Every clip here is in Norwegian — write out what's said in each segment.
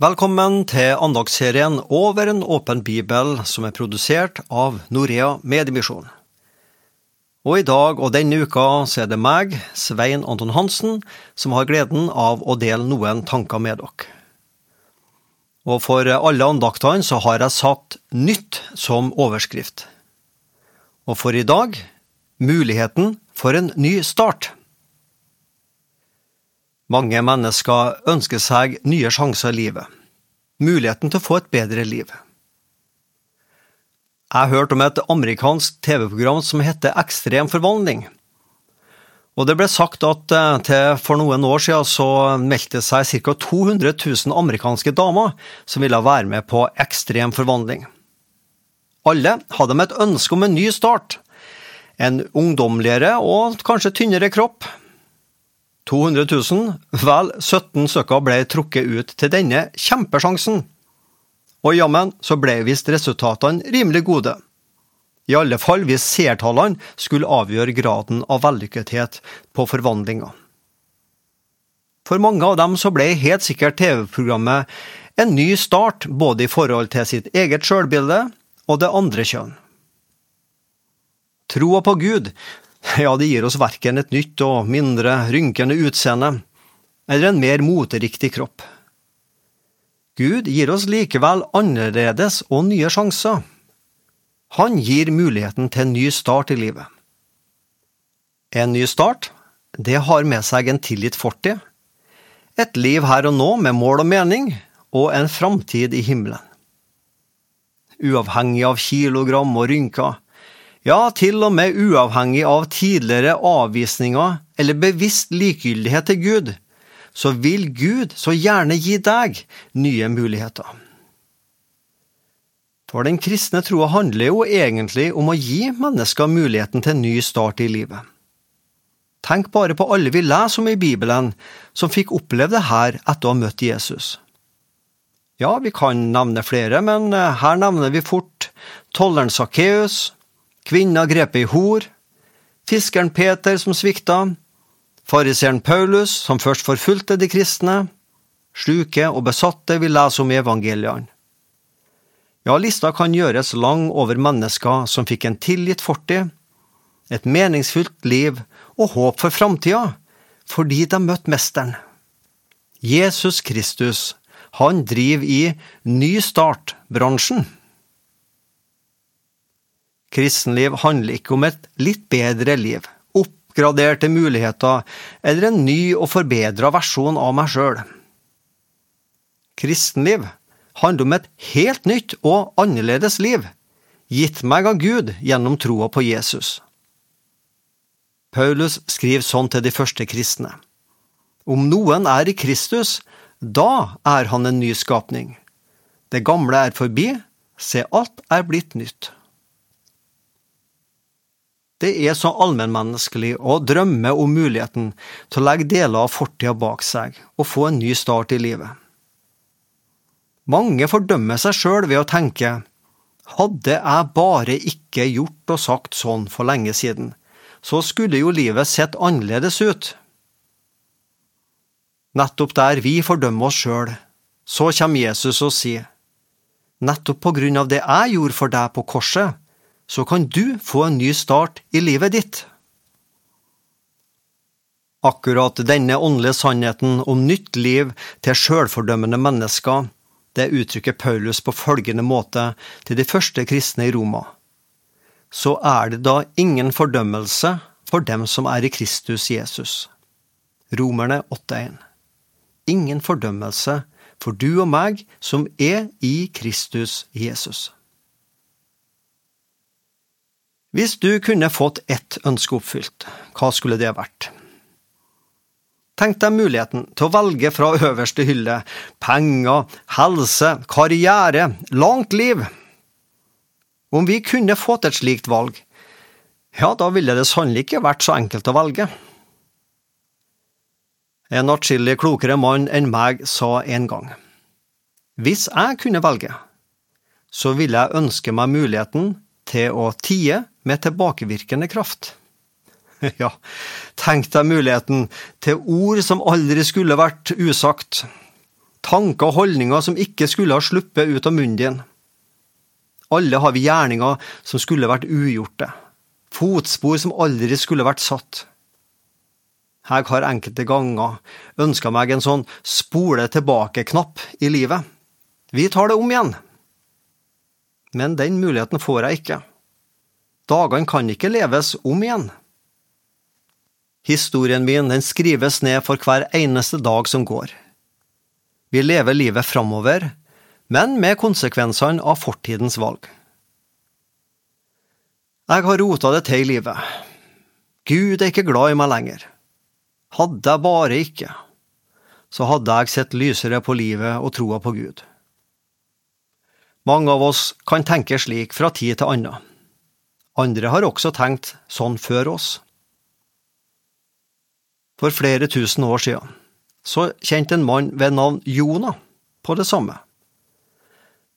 Velkommen til andagsserien Over en åpen bibel, som er produsert av Norea Mediemisjon. Og i dag og denne uka så er det meg, Svein Anton Hansen, som har gleden av å dele noen tanker med dere. Og for alle andaktene så har jeg satt Nytt som overskrift. Og for i dag Muligheten for en ny start. Mange mennesker ønsker seg nye sjanser i livet, muligheten til å få et bedre liv. Jeg hørte om et amerikansk TV-program som heter Ekstrem forvandling. Og det ble sagt at eh, til for noen år siden så meldte seg ca. 200 000 amerikanske damer som ville være med på ekstrem forvandling. Alle hadde med et ønske om en ny start. En ungdommeligere og kanskje tynnere kropp, 200 000, vel 17 stykker ble trukket ut til denne kjempesjansen. Og jammen så ble visst resultatene rimelig gode. I alle fall hvis seertallene skulle avgjøre graden av vellykkethet på forvandlinga. For mange av dem så ble helt sikkert TV-programmet en ny start både i forhold til sitt eget sjølbilde og det andre kjønn. Troa på Gud ja, det gir oss verken et nytt og mindre rynkende utseende, eller en mer moteriktig kropp. Gud gir oss likevel annerledes og nye sjanser. Han gir muligheten til en ny start i livet. En ny start, det har med seg en tilgitt fortid, et liv her og nå med mål og mening, og en framtid i himmelen. Uavhengig av kilogram og rynker, ja, til og med uavhengig av tidligere avvisninger eller bevisst likegyldighet til Gud, så vil Gud så gjerne gi deg nye muligheter. For den kristne troa handler jo egentlig om å gi mennesker muligheten til en ny start i livet. Tenk bare på alle vi leser om i Bibelen som fikk oppleve det her etter å ha møtt Jesus. Ja, vi kan nevne flere, men eh, her nevner vi fort tolleren Sakkeus, kvinna grepet i hor, fiskeren Peter som svikta, fariseeren Paulus som først forfulgte de kristne, sluke og besatte vi leser om i evangeliene. Ja, lista kan gjøres lang over mennesker som fikk en tilgitt fortid, et meningsfylt liv og håp for framtida, fordi de møtte Mesteren. Jesus Kristus, han driver i Ny Start-bransjen. Kristenliv handler ikke om et litt bedre liv, oppgraderte muligheter eller en ny og forbedra versjon av meg sjøl. Kristenliv handler om et helt nytt og annerledes liv, gitt meg av Gud gjennom troa på Jesus. Paulus skriver sånn til de første kristne. Om noen er i Kristus, da er han en ny skapning. Det gamle er forbi, se alt er blitt nytt. Det er så allmennmenneskelig å drømme om muligheten til å legge deler av fortida bak seg og få en ny start i livet. Mange fordømmer seg sjøl ved å tenke hadde jeg bare ikke gjort og sagt sånn for lenge siden, så skulle jo livet sett annerledes ut. Nettopp der vi fordømmer oss sjøl, så kommer Jesus og sier, nettopp på grunn av det jeg gjorde for deg på korset, så kan du få en ny start i livet ditt. Akkurat denne åndelige sannheten om nytt liv til sjølfordømmende mennesker, det uttrykker Paulus på følgende måte til de første kristne i Roma. Så er det da ingen fordømmelse for dem som er i Kristus Jesus. Romerne 8,1 Ingen fordømmelse for du og meg som er i Kristus Jesus. Hvis du kunne fått ett ønske oppfylt, hva skulle det vært? Tenk deg muligheten til å velge fra øverste hylle penger, helse, karriere, langt liv. Om vi kunne fått et slikt valg, ja, da ville det sannelig ikke vært så enkelt å velge. En atskillig klokere mann enn meg sa en gang, hvis jeg kunne velge, så ville jeg ønske meg muligheten til å tie med tilbakevirkende kraft. Ja, tenk deg muligheten til ord som aldri skulle vært usagt, tanker og holdninger som ikke skulle ha sluppet ut av munnen din. Alle har vi gjerninger som skulle vært ugjorte, fotspor som aldri skulle vært satt. Jeg har enkelte ganger ønska meg en sånn spole tilbake-knapp i livet. Vi tar det om igjen. Men den muligheten får jeg ikke. Dagene kan ikke leves om igjen. Historien min den skrives ned for hver eneste dag som går. Vi lever livet framover, men med konsekvensene av fortidens valg. Jeg har rota det til i livet. Gud er ikke glad i meg lenger. Hadde jeg bare ikke, så hadde jeg sett lysere på livet og troa på Gud. Mange av oss kan tenke slik fra tid til annen. Andre har også tenkt sånn før oss. For flere tusen år siden så kjente en mann ved navn Jonah på det samme.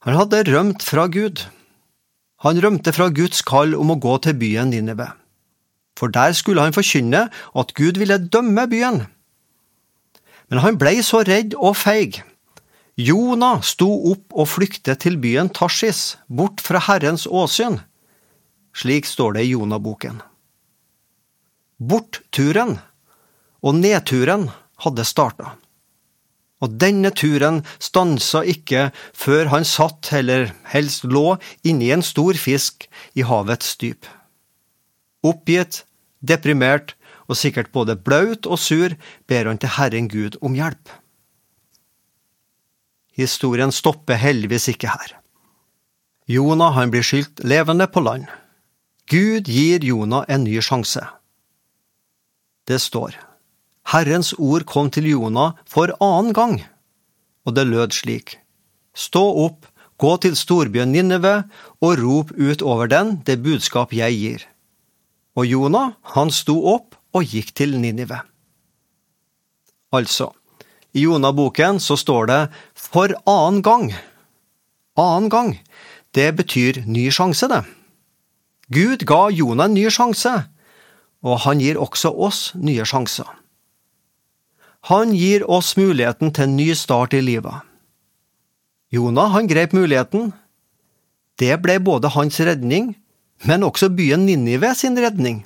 Han hadde rømt fra Gud. Han rømte fra Guds kall om å gå til byen Ninive. For der skulle han forkynne at Gud ville dømme byen. Men han blei så redd og feig. Jonah sto opp og flyktet til byen Tarsis, bort fra Herrens åsyn. Slik står det i Jonah-boken. Bortturen og nedturen hadde starta og denne turen stansa ikke før han satt, eller helst lå, inni en stor fisk i havets dyp. Oppgitt, deprimert og sikkert både blaut og sur ber han til Herren Gud om hjelp. Historien stopper heldigvis ikke her. Jonah han blir skylt levende på land. Gud gir Jonah en ny sjanse. Det står Herrens ord kom til Jonah for annen gang, og det lød slik. Stå opp, gå til storbyen Ninneve og rop ut over den det budskap jeg gir. Og Jonah, han sto opp og gikk til Ninive. Altså, i Jonah-boken så står det for annen gang. Annen gang, det betyr ny sjanse, det. Gud ga Jonah en ny sjanse, og han gir også oss nye sjanser. Han gir oss muligheten til en ny start i livet. Jonah han grep muligheten. Det ble både hans redning, men også byen Ninive sin redning.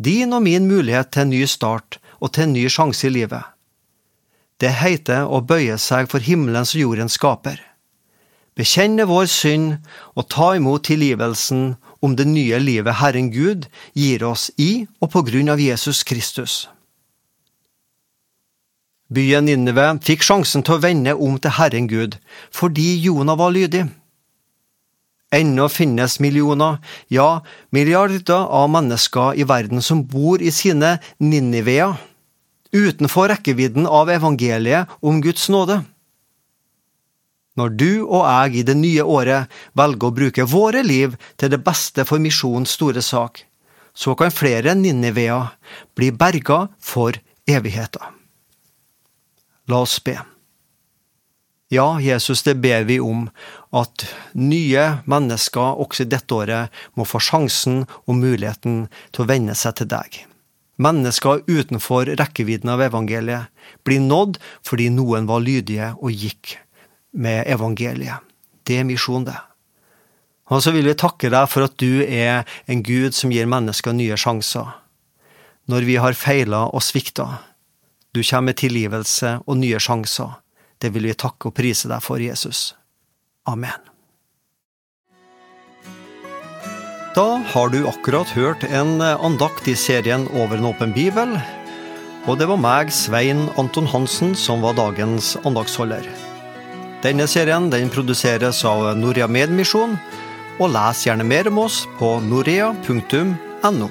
Din og min mulighet til en ny start og til en ny sjanse i livet. Det heter å bøye seg for himmelens og jordens skaper. Bekjenne vår synd og ta imot tilgivelsen om det nye livet Herren Gud gir oss i og på grunn av Jesus Kristus. Byen Ninive fikk sjansen til å vende om til Herren Gud, fordi Jonah var lydig. Ennå finnes millioner, ja, milliarder av mennesker i verden som bor i sine Ninniveer, utenfor rekkevidden av evangeliet om Guds nåde. Når du og jeg i det nye året velger å bruke våre liv til det beste for misjonens store sak, så kan flere Ninniveer bli berga for evigheta. La oss be. Ja, Jesus, det ber vi om, at nye mennesker også dette året må få sjansen og muligheten til å venne seg til deg. Mennesker utenfor rekkevidden av evangeliet blir nådd fordi noen var lydige og gikk med evangeliet. Det er misjon, det. Og så vil vi takke deg for at du er en Gud som gir mennesker nye sjanser. Når vi har feila og svikta, du kommer med tilgivelse og nye sjanser. Det vil vi takke og prise deg for, Jesus. Amen. Da har du akkurat hørt en andakt i serien Over en åpen bibel, og det var meg, Svein Anton Hansen, som var dagens andaktsholder. Denne serien den produseres av Norea Medmisjon, og les gjerne mer om oss på norea.no.